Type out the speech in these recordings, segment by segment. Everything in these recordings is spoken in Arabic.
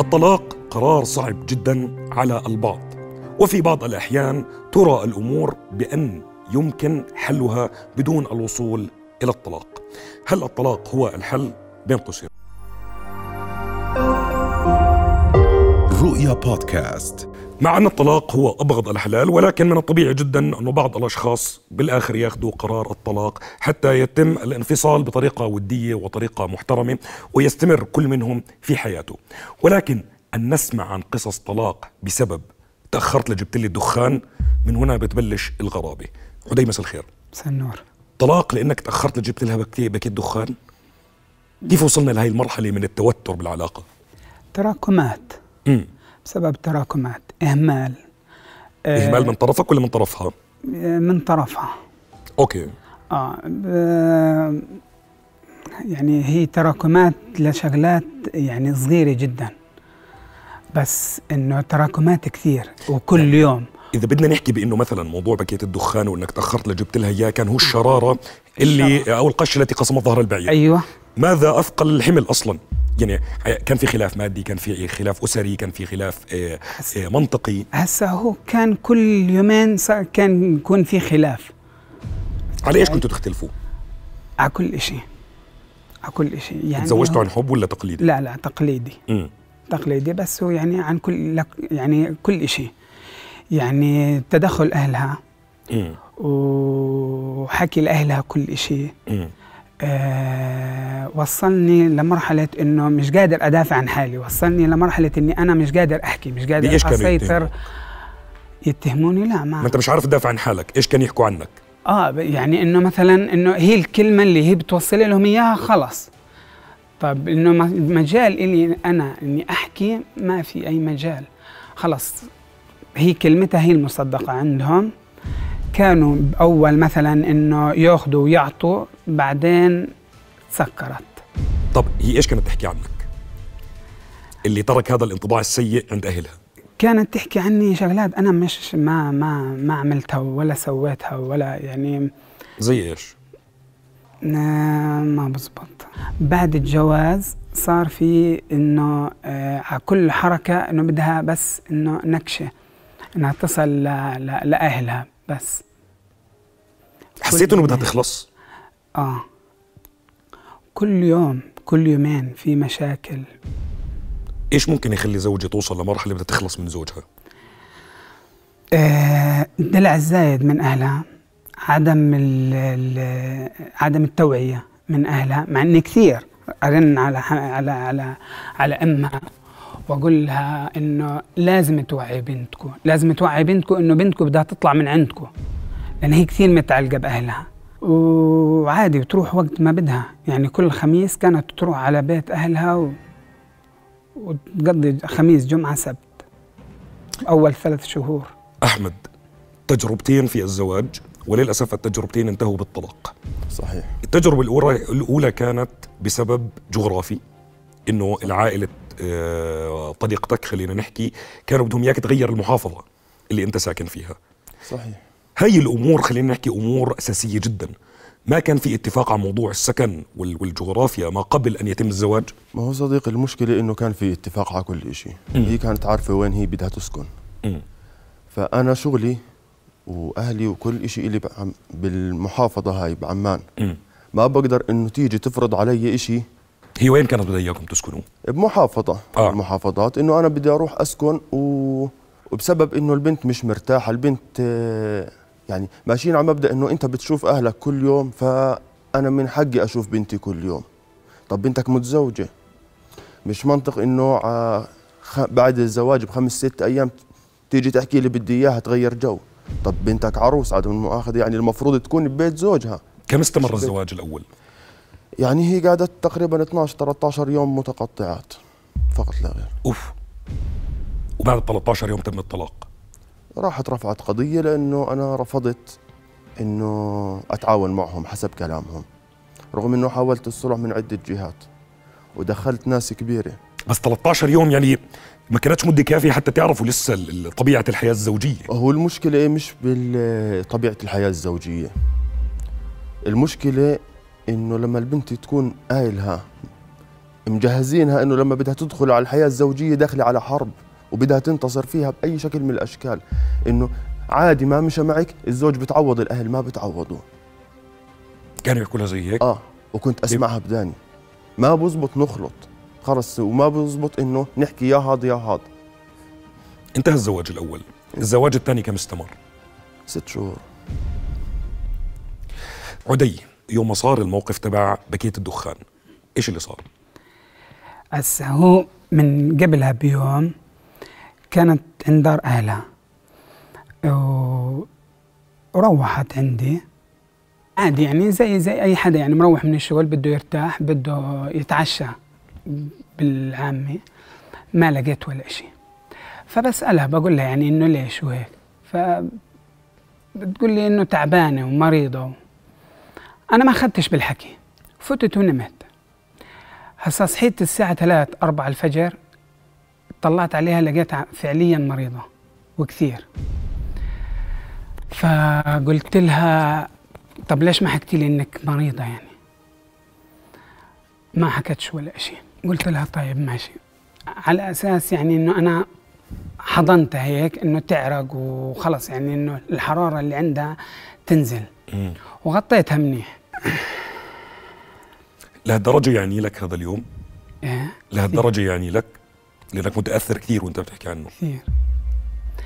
الطلاق قرار صعب جدا على البعض. وفي بعض الأحيان ترى الأمور بأن يمكن حلها بدون الوصول إلى الطلاق. هل الطلاق هو الحل؟ بين قوسين. رؤيا بودكاست. مع أن الطلاق هو أبغض الحلال ولكن من الطبيعي جدا أنه بعض الأشخاص بالآخر ياخذوا قرار الطلاق حتى يتم الانفصال بطريقة ودية وطريقة محترمة ويستمر كل منهم في حياته. ولكن أن نسمع عن قصص طلاق بسبب تأخرت لجبت لي الدخان من هنا بتبلش الغرابة. عدي مساء الخير. مساء النور طلاق لأنك تأخرت لجبت لها بكتي- باكيت دخان كيف وصلنا لهي المرحلة من التوتر بالعلاقة؟ تراكمات. مم. بسبب تراكمات إهمال آه، إهمال من طرفك ولا من طرفها؟ من طرفها. أوكي. آه ب- يعني هي تراكمات لشغلات يعني صغيرة جدا بس إنه تراكمات كثير وكل يوم. إذا بدنا نحكي بإنه مثلا موضوع باكيت الدخان وإنك تأخرت لجبت لها إياه كان هو الشرارة اللي أو القشه التي قسمت ظهر البعير. أيوه. ماذا أثقل الحمل أصلا؟ يعني كان في خلاف مادي كان في خلاف أسري كان في خلاف آه، آه، منطقي. هسا هو كان كل يومين صار كان يكون في خلاف. على إيش كنتوا تختلفوا؟ على كل شيء على كل شيء يعني تزوجتوا عن حب ولا تقليدي؟ لا لا تقليدي. امم تقليدي بس هو يعني عن كل لك يعني كل شيء يعني تدخل أهلها. امم وحكي لأهلها كل شيء أه وصلني لمرحلة إنه مش قادر أدافع عن حالي. وصلني لمرحلة إني أنا مش قادر أحكي مش قادر أسيطر؟ يتهموني؟ لا ما ما أنت مش عارف تدافع عن حالك. إيش كان يحكوا عنك؟ آه يعني إنه مثلا إنه هي الكلمة اللي هي بتوصل لهم إياها خلص طب إنه مجال إلي أنا إني أحكي ما في أي مجال. خلص هي كلمتها هي المصدقة عندهم. كانوا أول مثلا إنه يأخذوا ويعطوا بعدين سكرت. طب هي إيش كانت تحكي عنك؟ اللي ترك هذا الانطباع السيء عند أهلها. كانت تحكي عني شغلات أنا مش ما ما ما عملتها ولا سويتها ولا يعني. زي آه، ما بزبط. بعد الجواز صار في إنه آه، على كل حركة إنه بدها بس إنه نكشة إنها تصل لأهلها. بس. حسيت إنه بدها تخلص؟ آه. كل يوم كل يومين في مشاكل. إيش ممكن يخلي زوجة توصل لمرحلة بدها تخلص من زوجها؟ آه، الدلع الزايد من أهلها. عدم ال ال عدم التوعية من أهلها مع إني كثير أرن على على على على أمها. واقول لها إنه لازم توعي بنتكم لازم توعي بنتكم إنه بنتكم بدها تطلع من عندكم لأن هي كثير متعلقة بأهلها. وعادي بتروح وقت ما بدها يعني كل خميس كانت تروح على بيت أهلها و... وتقضي خميس جمعة سبت أول ثلاث شهور. أحمد تجربتين في الزواج وللأسف التجربتين انتهوا بالطلاق. صحيح. التجربة الأولى الأولى كانت بسبب جغرافي إنه العائلة آه، طليقتك خلينا نحكي كانوا بدهم إياك تغير المحافظة اللي أنت ساكن فيها. صحيح. هاي الأمور خلينا نحكي أمور أساسية جدا. ما كان في اتفاق على موضوع السكن وال- والجغرافيا ما قبل أن يتم الزواج؟ ما هو صديقي المشكلة إنه كان في اتفاق على كل شيء هي كانت عارفة وين هي بدها تسكن. مم. فأنا شغلي وأهلي وكل شيء اللي بعم بالمحافظة هاي بعمان. مم. ما بقدر إنه تيجي تفرض علي شيء هي وين كانت بدها إياكم تسكنوا؟ بمحافظة. آه. آه. المحافظات إنه أنا بدي أروح أسكن و... وبسبب إنه البنت مش مرتاحة البنت آه، يعني ماشيين على مبدأ إنه أنت بتشوف أهلك كل يوم فأنا من حقي أشوف بنتي كل يوم. طب بنتك متزوجة؟ مش منطق ع- خ- بعد الزواج بخمس ست أيام تيجي تحكي لي بدي إياها تغير جو. طب بنتك عروس عدم المؤاخذة يعني المفروض تكون ببيت زوجها. كم استمر الزواج الأول؟ يعني هي قعدت تقريبا 12 13 يوم متقطعات فقط لا غير. أوف. وبعد 13 يوم تم الطلاق؟ راحت رفعت قضية لأنه أنا رفضت إنه أتعاون معهم حسب كلامهم رغم إنه حاولت الصلح من عدة جهات ودخلت ناس كبيرة. بس 13 يوم يعني ما كانتش مدة كافية حتى تعرفوا لسه ال- ال- طبيعة الحياة الزوجية. هو المشكلة مش بطبيعة الحياة الزوجية. المشكلة إنه لما البنت تكون قايلها مجهزينها إنه لما بدها تدخل على الحياة الزوجية داخلة على حرب وبدها تنتصر فيها بأي شكل من الأشكال إنه عادي ما مشى معك الزوج بتعوض الأهل ما بتعوضوه. كانوا يحكوا لها زي هيك؟ آه وكنت أسمعها بداني. ما بزبط نخلط خلص وما بزبط إنه نحكي يا هاد يا هاد. انتهى الزواج الأول. الزواج الثاني كم استمر؟ ست شهور. عدي يوم ما صار الموقف تبع بكيت الدخان. إيش اللي صار؟ هسه هو من قبلها بيوم كانت عند دار أهلها. و- وروحت عندي. عادي يعني زي زي أي حدا يعني مروح من الشغل بده يرتاح بده يتعشى بالعامة. ما لقيت ولا إشي. فبسألها بقول لها يعني إنه ليش وهيك؟ ف بتقول لي إنه تعبانة ومريضة أنا ما أخذتش بالحكي. فتت ونمت. هسا صحيت الساعة 3 4 الفجر طلعت عليها لقيتها فعليا مريضة وكثير. فقلت لها طب ليش ما حكتي لي إنك مريضة يعني؟ ما حكتش ولا شيء قلت لها طيب ماشي. على أساس يعني إنه أنا حضنتها هيك إنه تعرق وخلص يعني إنه الحرارة اللي عندها تنزل. وغطيتها منيح. لهالدرجة يعني لك هذا اليوم؟ إيه. لهالدرجة يعني لك؟ لأنك متأثر كثير وأنت بتحكي عنه. كثير.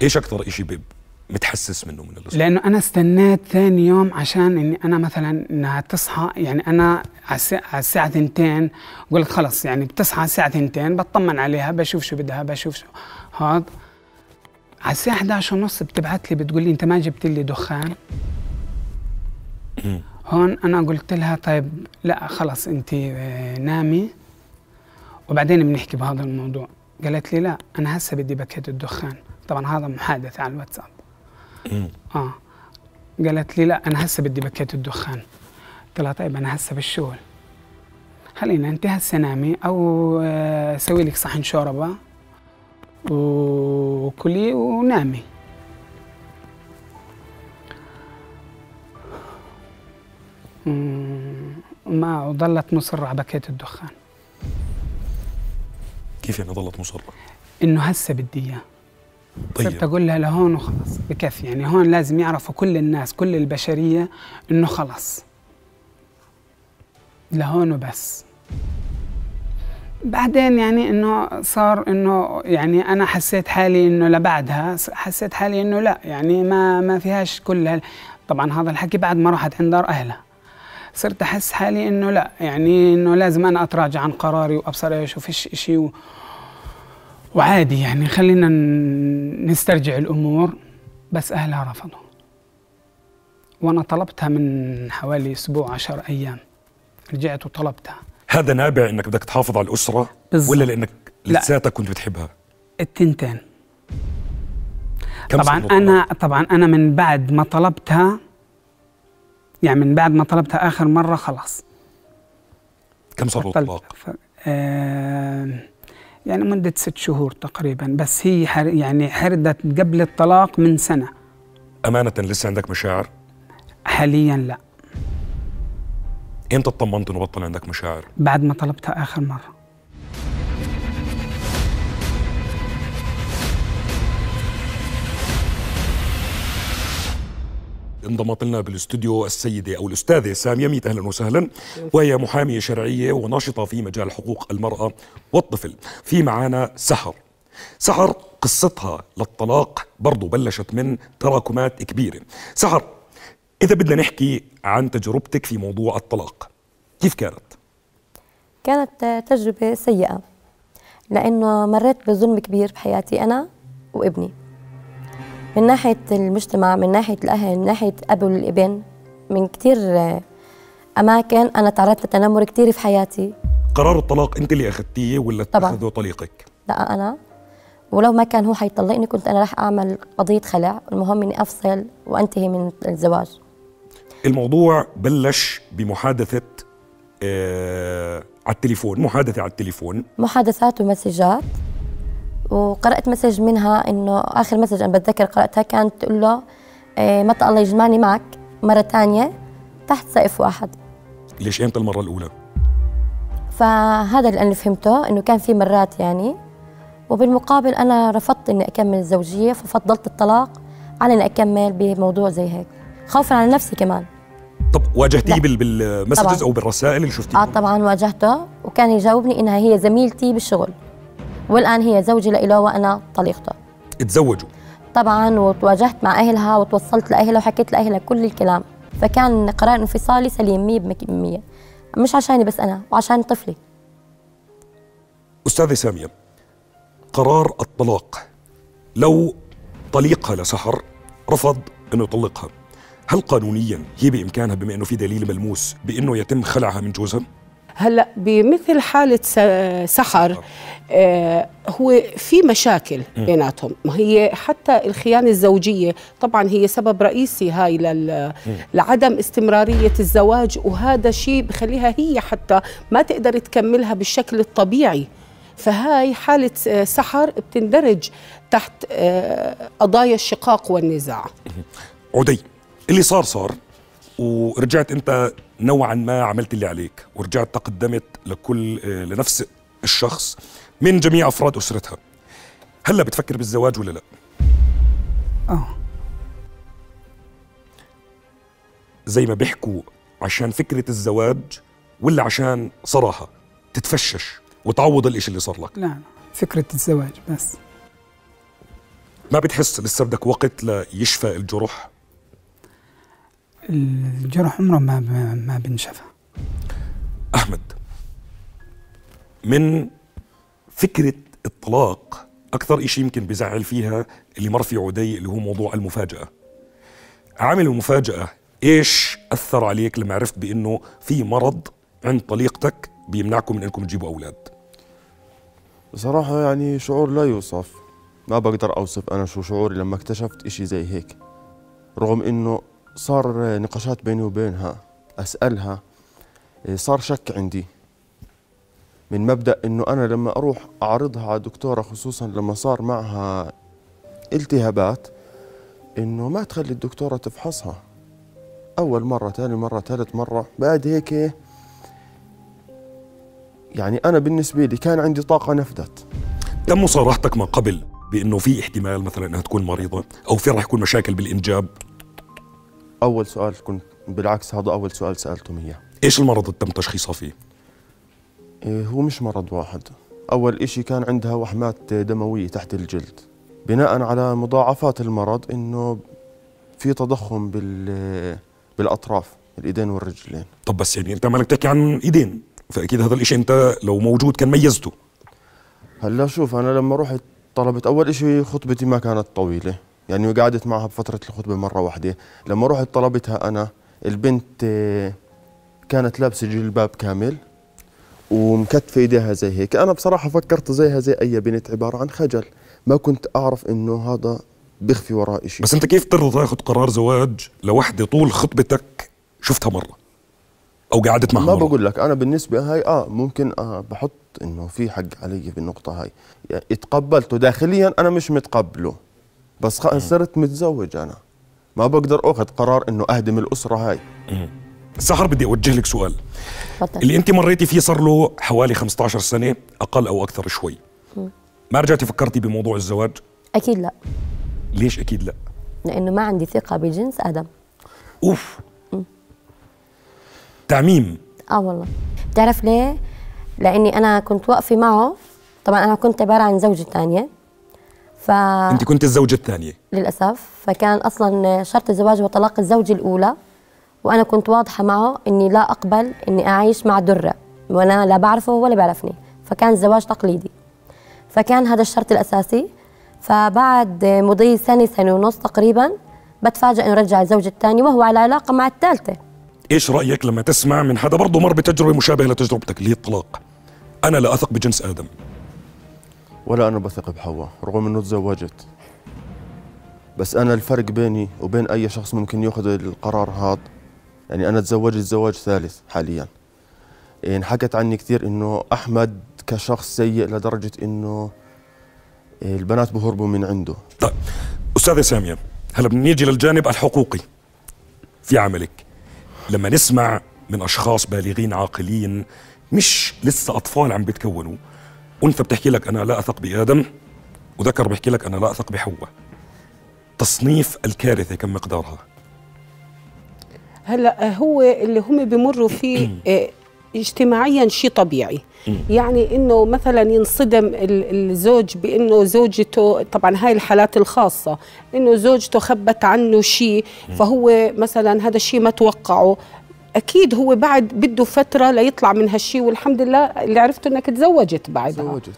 إيش أكثر شيء متحسس منه من اللي لأنه أنا استنيت ثاني يوم عشان إني أنا مثلا إنها تصحى يعني أنا على الساعة, ثنتين قلت خلص يعني بتصحى الساعة ثنتين بطمن عليها بشوف شو بدها بشوف شو. هذا على الساعة 11 ونص بتبعت لي بتقول لي أنت ما جبت لي دخان. هون أنا قلت لها طيب لا خلص أنت آه، نامي. وبعدين بنحكي بهذا الموضوع. قالت لي لا أنا هسه بدي باكيت الدخان. طبعا هذا محادثة على الواتساب. آه. قالت لي لا أنا هسه بدي باكيت الدخان. قلت لها طيب أنا هسه بالشغل. خلينا أنت هسه نامي أو آه، سوي لك صحن شوربة وكلي ونامي. ما وظلت مصرة على باكيت الدخان. كيف يعني ظلت مصرة؟ إنه هسه بدي صرت طيب. أقول لها لهون وخلص بكفي. يعني هون لازم يعرفوا كل الناس كل البشرية إنه خلص لهون وبس. بعدين يعني إنه صار إنه يعني أنا حسيت حالي إنه لبعدها حسيت حالي إنه لا يعني ما ما فيهاش كل طبعا هذا الحكي بعد ما راحت عند دار أهلها. صرت أحس حالي إنه لا يعني إنه لازم أنا أتراجع عن قراري وأبصر إيش وفيش شيء و... وعادي يعني. خلينا نسترجع الأمور بس أهلها رفضوا. وأنا طلبتها من حوالي أسبوع عشر أيام. رجعت وطلبتها. هذا نابع إنك بدك تحافظ على الأسرة؟ بالضبط. ولا لأنك لا. لساتك كنت بتحبها؟ التنتين. طبعا أنا؟ طبعا أنا من بعد ما طلبتها يعني من بعد ما طلبتها آخر مرة خلاص. كم صار له بطلت. طلاق ف... آه يعني مدة ست شهور تقريبا. بس هي حر... يعني حردت قبل الطلاق من سنة. أمانة لسه عندك مشاعر؟ حاليا لا. إمتى اطمنت إنه بطل عندك مشاعر؟ بعد ما طلبتها آخر مرة. انضمت لنا بالاستوديو السيدة أو الأستاذة سامية ميت أهلا وسهلا. وهي محامية شرعية وناشطة في مجال حقوق المرأة والطفل في معانا سحر. سحر قصتها للطلاق برضو بلشت من تراكمات كبيرة. سحر إذا بدنا نحكي عن تجربتك في موضوع الطلاق كيف كانت؟ كانت تجربة سيئة لأنه مريت بظلم كبير بحياتي أنا وابني. من ناحية المجتمع من ناحية الأهل من ناحية أب والابن من كتير أماكن أنا تعرضت لتنمر كتير في حياتي. قرار الطلاق أنت اللي أخذتيه ولا طبعاً. اتخذه طليقك؟ لا أنا. ولو ما كان هو حيطلقني كنت أنا رح أعمل قضية خلع. المهم إني أفصل وأنتهي من الزواج. الموضوع بلش بمحادثة آه على التليفون محادثة على التليفون. محادثات ومسجات. وقرأت message منها إنه آخر message أنا بتذكر قرأتها كانت تقول له إيه متى الله يجمعني معك مرة تانية تحت سقف واحد. ليش إمتى المرة الأولى؟ فهذا اللي أنا فهمته إنه كان في مرات يعني وبالمقابل أنا رفضت إني أكمل الزوجيه ففضلت الطلاق على إني أكمل بموضوع زي هيك. خوفا على نفسي كمان. طب واجهتيه بالمسجز. أو بالرسائل اللي شفتيها آه طبعا واجهته وكان يجاوبني إنها هي زميلتي بالشغل. والآن هي زوجي لإله وأنا طليقته. تزوجوا طبعا وتواجهت مع أهلها وتوصلت لأهلها وحكيت لأهلها كل الكلام. فكان قرار انفصالي سليم 100% مش عشاني بس أنا وعشان طفلي. أستاذة سامية قرار الطلاق لو طليقها لسحر رفض انه يطلقها. هل قانونيا هي بإمكانها بما أنه في دليل ملموس بأنه يتم خلعها من جوزها؟ هلا بمثل حالة س- سحر آه هو في مشاكل بيناتهم. هي حتى الخيانة الزوجية طبعا هي سبب رئيسي هاي لعدم استمرارية الزواج وهذا شيء بخليها هي حتى ما تقدر تكملها بالشكل الطبيعي. فهاي حالة آه، سحر بتندرج تحت آه، قضايا الشقاق والنزاع. عدي اللي صار صار. ورجعت انت نوعا ما عملت اللي عليك ورجعت تقدمت لكل آه، لنفس الشخص من جميع أفراد أسرتها. هلا بتفكر بالزواج ولا لا؟ آه. زي ما بيحكوا عشان فكرة الزواج ولا عشان صراحة تتفشش وتعوض الإشي اللي صار لك. لا فكرة الزواج بس. ما بتحس لسه بدك وقت ليشفى الجرح؟ الجرح عمره ما ما بنشفى أحمد من فكرة الطلاق أكثر إشي يمكن بزعل فيها اللي مر في عدي اللي هو موضوع المفاجأة. عامل المفاجأة إيش أثر عليك لما عرفت بأنه في مرض عند طليقتك بيمنعكم من أنكم تجيبوا أولاد؟ بصراحة يعني شعور لا يوصف. ما بقدر أوصف أنا شو شعوري لما اكتشفت إشي زي هيك رغم إنه صار نقاشات بيني وبينها أسألها إيه، صار شك عندي. من مبدأ إنه أنا لما أروح أعرضها على دكتورة خصوصا لما صار معها التهابات إنه ما تخلي الدكتورة تفحصها. أول مرة ثاني مرة ثالث مرة بعد هيك يعني أنا بالنسبة لي كان عندي طاقة نفدت. تم مصارحتك ما قبل بإنه في احتمال مثلا إنها تكون مريضة أو في راح يكون مشاكل بالإنجاب. أول سؤال كنت بالعكس هذا أول سؤال سالتهم اياه إيش المرض اللي تم تشخيصها فيه؟ إيه هو مش مرض واحد. أول إشي كان عندها وحمات دموية تحت الجلد. بناء على مضاعفات المرض إنه في تضخم بال بالأطراف الإيدين والرجلين. طب بس يعني أنت عمالك تحكي عن إيدين فأكيد هذا الإشي أنت لو موجود كان ميزته. هلأ شوف أنا لما رحت طلبت أول إشي خطبتي ما كانت طويلة. يعني قعدت معها بفترة الخطبة مرة واحدة. لما رحت طلبتها أنا البنت آه، كانت لابسة جلباب كامل ومكتفة إيديها زي هيك. أنا بصراحة فكرت زيها زي أي بنت عبارة عن خجل. ما كنت أعرف إنه هذا بخفي وراه إشي. بس أنت كيف ترضى تاخذ قرار زواج لوحدة طول خطبتك شفتها مرة؟ أو قعدت معها ما مرة. بقول لك أنا بالنسبة هاي آه ممكن آه بحط إنه في حق علي بالنقطه هاي. يعني اتقبلته داخليا أنا مش متقبله. بس صرت متزوج أنا. ما بقدر أخذ قرار إنه أهدم الأسرة هاي. سحر بدي أوجه لك سؤال. تفضل. اللي أنت مريتي فيه صار له حوالي 15 سنة أقل أو أكثر شوي. ما رجعتي فكرتي بموضوع الزواج؟ أكيد لا. ليش أكيد لا؟ لأنه ما عندي ثقة بجنس أدم. أوف. تعميم. آه والله. بتعرف ليه؟ لأني أنا كنت واقفة معه. طبعا أنا كنت عبارة عن زوجة ثانية ف انت كنت الزوجة الثانية. للأسف. فكان أصلا شرط الزواج وطلاق الزوجة الأولى وأنا كنت واضحة معه إني لا أقبل إني أعيش مع درة وأنا لا بعرفه ولا بيعرفني. فكان الزواج تقليدي. فكان هذا الشرط الأساسي. فبعد مضي سنة سنة ونص تقريبا بتفاجئ إنه رجع الزوجة الثانية وهو على علاقة مع الثالثة. إيش رأيك لما تسمع من حدا برضه مر بتجربة مشابهة لتجربتك اللي هي الطلاق أنا لا أثق بجنس آدم. ولا أنا بثق بحواء رغم إنه تزوجت. بس أنا الفرق بيني وبين أي شخص ممكن يأخذ القرار هذا. يعني أنا تزوجت زواج ثالث حاليا. انحكت عني كثير إنه أحمد كشخص سيء لدرجة إنه البنات بهربوا من عنده. طيب أستاذة سامية هلا بنيجي للجانب الحقوقي في عملك. لما نسمع من أشخاص بالغين عاقلين مش لسه أطفال عم بيتكونوا انثى بتحكي لك أنا لا أثق بآدم وذكر بيحكي لك أنا لا أثق بحواء. تصنيف الكارثة كم مقدارها؟ هلا هو اللي هم بمروا فيه آه، اجتماعيا شيء طبيعي. يعني إنه مثلا ينصدم ال- الزوج بإنه زوجته طبعا هاي الحالات الخاصة إنه زوجته خبت عنه شيء فهو مثلا هذا الشيء ما توقعه. أكيد هو بعد بده فترة ليطلع من هالشيء والحمد لله اللي عرفته إنك تزوجت بعدها. تزوجت.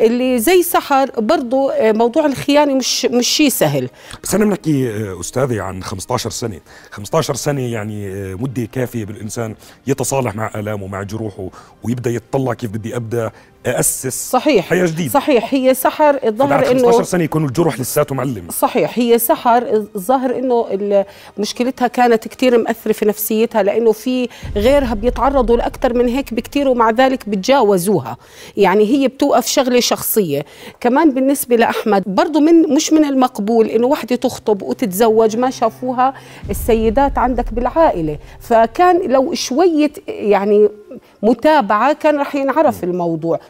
اللي زي سحر برضو آه، موضوع الخيانة مش مش شيء سهل. بس أنا بنحكي آه، أستاذي عن 15 سنة. 15 سنة يعني آه، مدة كافية بالإنسان يتصالح مع آلامه مع جروحه ويبدأ يتطلع كيف بدي أبدأ. اسس صحيح. حياة جديدة. صحيح. هي سحر بعد الظاهر 15 انه سنة يكون الجرح لساته معلم. صحيح. هي سحر الظاهر إنه مشكلتها كانت كتير مأثرة في نفسيتها لإنه في غيرها بيتعرضوا لاكثر من هيك بكتير ومع ذلك بتجاوزوها. يعني هي بتوقف شغلة شخصية. كمان بالنسبة لأحمد برضه من مش من المقبول إنه وحدة تخطب وتتزوج ما شافوها السيدات عندك بالعائلة. فكان لو شوية يعني متابعة كان رح ينعرف الموضوع.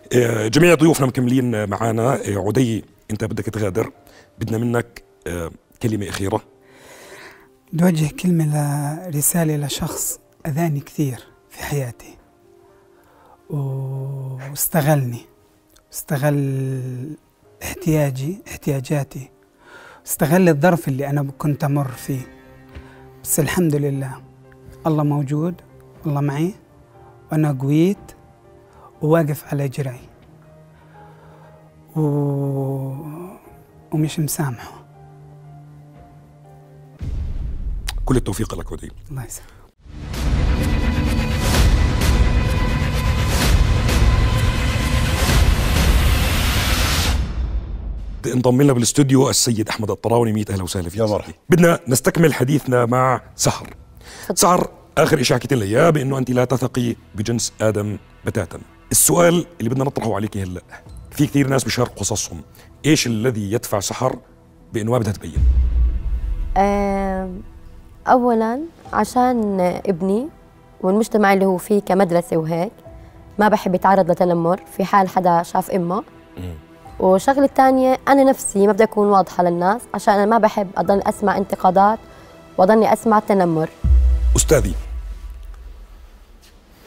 جميع ضيوفنا مكملين معنا آه، عدي انت بدك تغادر. بدنا منك آه، كلمة أخيرة. بدي أوجه كلمة رسالة لشخص أذاني كثير في حياتي. واستغلني. استغل احتياجي احتياجاتي. استغل الظرف اللي أنا كنت أمر فيه. بس الحمد لله الله موجود الله معي. وأنا قويت وواقف على جرعي. و... ومش مسامحه. كل التوفيق لك عدي الله يسلمك. انضم لنا بالاستوديو السيد أحمد الطراوني ميت أهلا وسهلا فيك. يا. مرحبا. بدنا نستكمل حديثنا مع سحر سحر آخر شيء حكيت لنا اياه بأنه أنت لا تثقي بجنس آدم بتاتا. السؤال اللي بدنا نطرحه عليك هلأ. في كثير ناس بيشاركوا قصصهم. إيش الذي يدفع سحر بأنه ما بدها تبين؟ اولا عشان ابني والمجتمع اللي هو فيه كمدرسة وهيك ما بحب يتعرض لتنمر في حال حدا شاف إمه. والشغلة الثانية أنا نفسي ما بدي أكون واضحة للناس عشان أنا ما بحب أضل أسمع انتقادات وأضلني أسمع تنمر أستاذي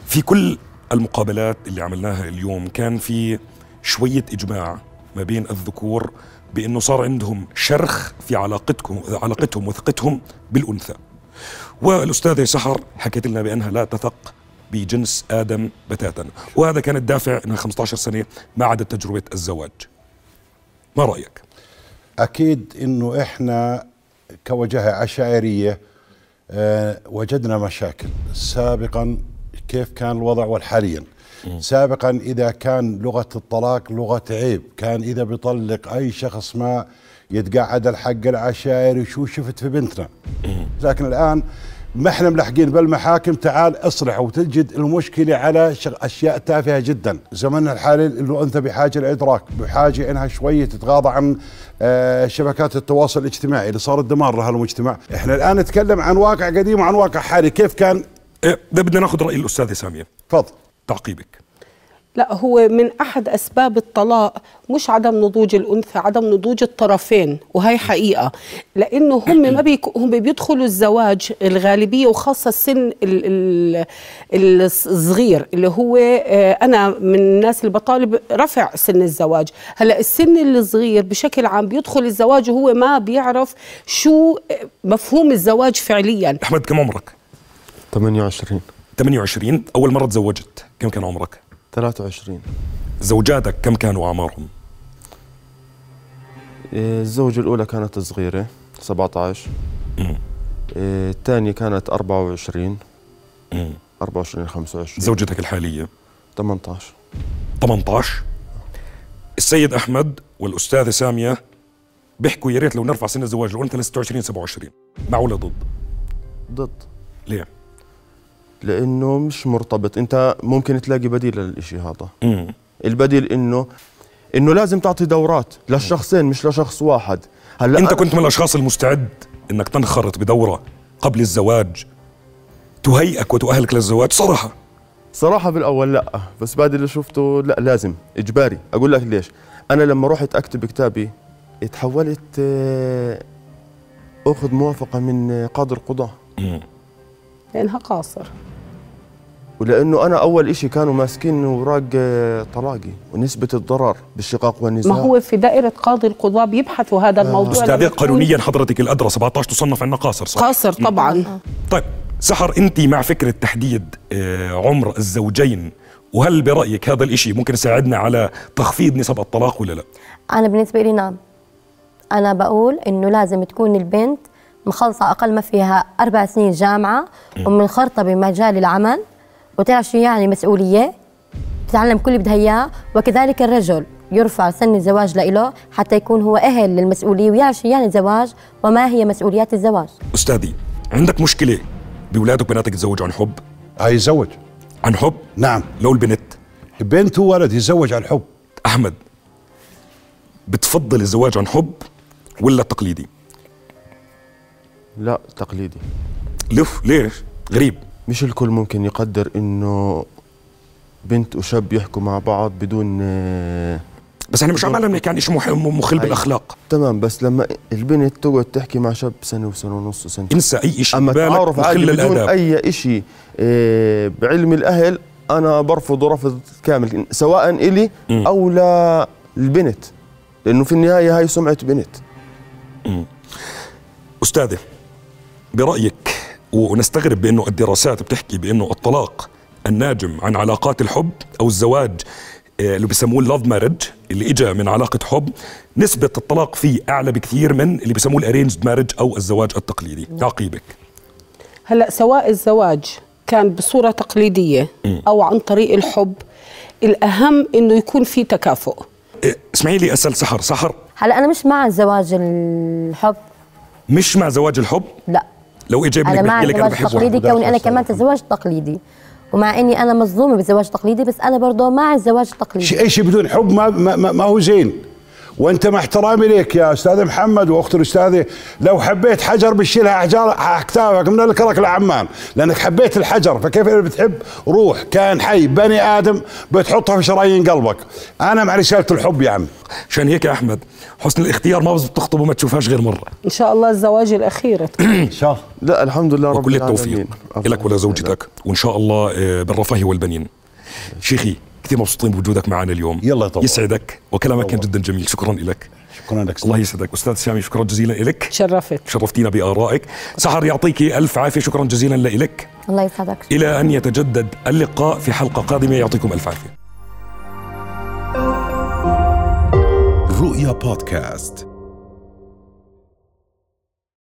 في كل المقابلات اللي عملناها اليوم كان في شوية إجماع ما بين الذكور بأنه صار عندهم شرخ في علاقتكم علاقتهم وثقتهم بالأنثى. والأستاذة سحر حكت لنا بأنها لا تثق بجنس آدم بتاتا. وهذا كان الدافع انها 15 سنة ما عادت تجربة الزواج. ما رأيك؟ أكيد إنه إحنا كوجهة عشائرية آه، وجدنا مشاكل سابقا كيف كان الوضع والحاليا. سابقا إذا كان لغة الطلاق لغة عيب كان إذا بيطلق أي شخص ما يتقعد الحق العشائري شو شفت في بنتنا. لكن الآن ما إحنا ملحقين بالمحاكم تعال اصلح وتجد المشكلة على شغ- أشياء تافهة جدا. زمننا الحالي أنت بحاجة لإدراك بحاجة إنها شوية تتغاضى عن آه، شبكات التواصل الاجتماعي اللي صارت دمار لها المجتمع إحنا الآن نتكلم عن واقع قديم وعن واقع حالي كيف كان ده بدنا ناخذ رأي الأستاذة سامية. تفضل. تعقيبك. لا هو من أحد أسباب الطلاق مش عدم نضوج الأنثى عدم نضوج الطرفين وهي حقيقة. لأنه هم ما بيك هم بيدخلوا الزواج الغالبية وخاصة السن ال- ال- الصغير اللي هو آه، أنا من الناس اللي بطالب رفع سن الزواج. هلأ السن الصغير بشكل عام بيدخل الزواج وهو ما بيعرف شو آه، مفهوم الزواج فعليا. أحمد كم عمرك؟ 28 28 أول مرة تزوجت. كم كان عمرك؟ 23 زوجاتك كم كانوا أعمارهم؟ إيه، الزوجة الأولى كانت صغيرة 17 إيه، الثانية كانت 24 24 25 زوجتك الحالية؟ 18 18 السيد أحمد والأستاذة سامية بيحكوا يا ريت لو نرفع سن الزواج لو أنت ل 26 27 مع ولا ضد؟ ضد. ليه؟ لأنه مش مرتبط. أنت ممكن تلاقي بديل للإشي هذا. مم. البديل إنه إنه لازم تعطي دورات للشخصين مش لشخص واحد. هلأ أنت كنت من الأشخاص المستعد إنك تنخرط بدورة قبل الزواج تهيئك وتؤهلك للزواج؟ صراحة. صراحة بالأول لأ بس بعد اللي شفته لأ لازم. إجباري. أقول لك ليش. أنا لما رحت أكتب كتابي تحولت آه، أخذ موافقة من آه، قاضي القضاة. لأنها قاصر. ولأنه أنا أول إشي كانوا ماسكين أوراق آه، طلاقي ونسبة الضرر بالشقاق والنزاع. ما هو في دائرة قاضي القضاء بيبحثوا هذا الموضوع؟ استاذه لما يكون قانونيا حضرتك الأدرى 17 تصنف عندنا قاصر صح؟ قاصر طبعا. طيب سحر أنت مع فكرة تحديد آه، عمر الزوجين وهل برأيك هذا الإشي ممكن يساعدنا على تخفيض نسب الطلاق ولا لا؟ أنا بالنسبة لي نعم. أنا بقول إنه لازم تكون البنت مخلصة أقل ما فيها أربع سنين جامعة ومنخرطة بمجال العمل وتعرف شو يعني مسؤولية؟ تتعلم كل اللي بدها إياه وكذلك الرجل يرفع سن الزواج لإله حتى يكون هو أهل للمسؤولية ويعرف شو يعني الزواج وما هي مسؤوليات الزواج. أستاذي عندك مشكلة. باولادك وبناتك يتزوجوا عن حب؟ هاي يتزوج. عن حب؟ نعم. لو البنت. بنت وولد يتزوج عن حب. أحمد بتفضل الزواج عن حب ولا تقليدي؟ لا تقليدي. لف ليش؟ غريب. مش الكل ممكن يقدر إنه بنت وشاب يحكوا مع بعض بدون آه، بس إحنا مش عم نحكي عن شيء مخل. بالأخلاق. تمام بس لما البنت تقعد تحكي مع شاب سنة وسنة ونص وسنتين انسى أي شيء أما تعارف عادي بدون أي شيء آه، بعلم الأهل أنا برفض رفض كامل سواء إلي. أو للبنت لأنه في النهاية هاي سمعة بنت. أستاذة برأيك ونستغرب بأنه الدراسات بتحكي بأنه الطلاق الناجم عن علاقات الحب أو الزواج آه، اللي بيسموه ال love marriage اللي اجى من علاقة حب نسبة الطلاق فيه أعلى بكثير من اللي بيسموه ال arranged marriage أو الزواج التقليدي. تعقيبك. هلا سواء الزواج كان بصورة تقليدية أو عن طريق الحب الأهم إنه يكون في تكافؤ. آه، اسمعي لي أسأل سحر. سحر. هلا أنا مش مع زواج الحب. مش مع زواج الحب؟ لا. لو اجى مع بيحكي لك أنا الزواج بحب التقليدي واحد كوني أنا كمان. تزوجت تقليدي. ومع إني أنا مظلومة بالزواج التقليدي بس أنا برضه مع الزواج التقليدي شيء أي شيء بدون حب ما, ما, ما, ما هو زين. وانت مع احترامي لك يا أستاذ محمد وأخت الأستاذة. لو حبيت حجر بتشيلها احجار اكتافك من الكرك لعمان لأنك حبيت الحجر فكيف إذا بتحب روح كان حي بني آدم بتحطها في شرايين قلبك. أنا مع رسالة الحب يا عم. عشان هيك يا أحمد حسن الاختيار ما بس بتخطب وما تشوفهاش غير مرة. إن شاء الله الزواج الأخير. إن شاء الله. لا الحمد لله رب وكل العالمين. التوفيق. الله لك ولزوجتك وإن شاء الله آه، بالرفاه والبنين. شيخي كثير مبسوطين بوجودك معنا اليوم. يلا طبعا. يسعدك وكلامك كان جدا جميل. شكرا لك شكرا لك. الله يسعدك. أستاذ سامي شكرا جزيلا لك تشرفت شرفتينا بآرائك. سحر يعطيك ألف عافية. شكرا جزيلا لك الله يسعدك. إلى أن يتجدد اللقاء في حلقة قادمة. يعطيكم ألف عافية. رؤيا بودكاست.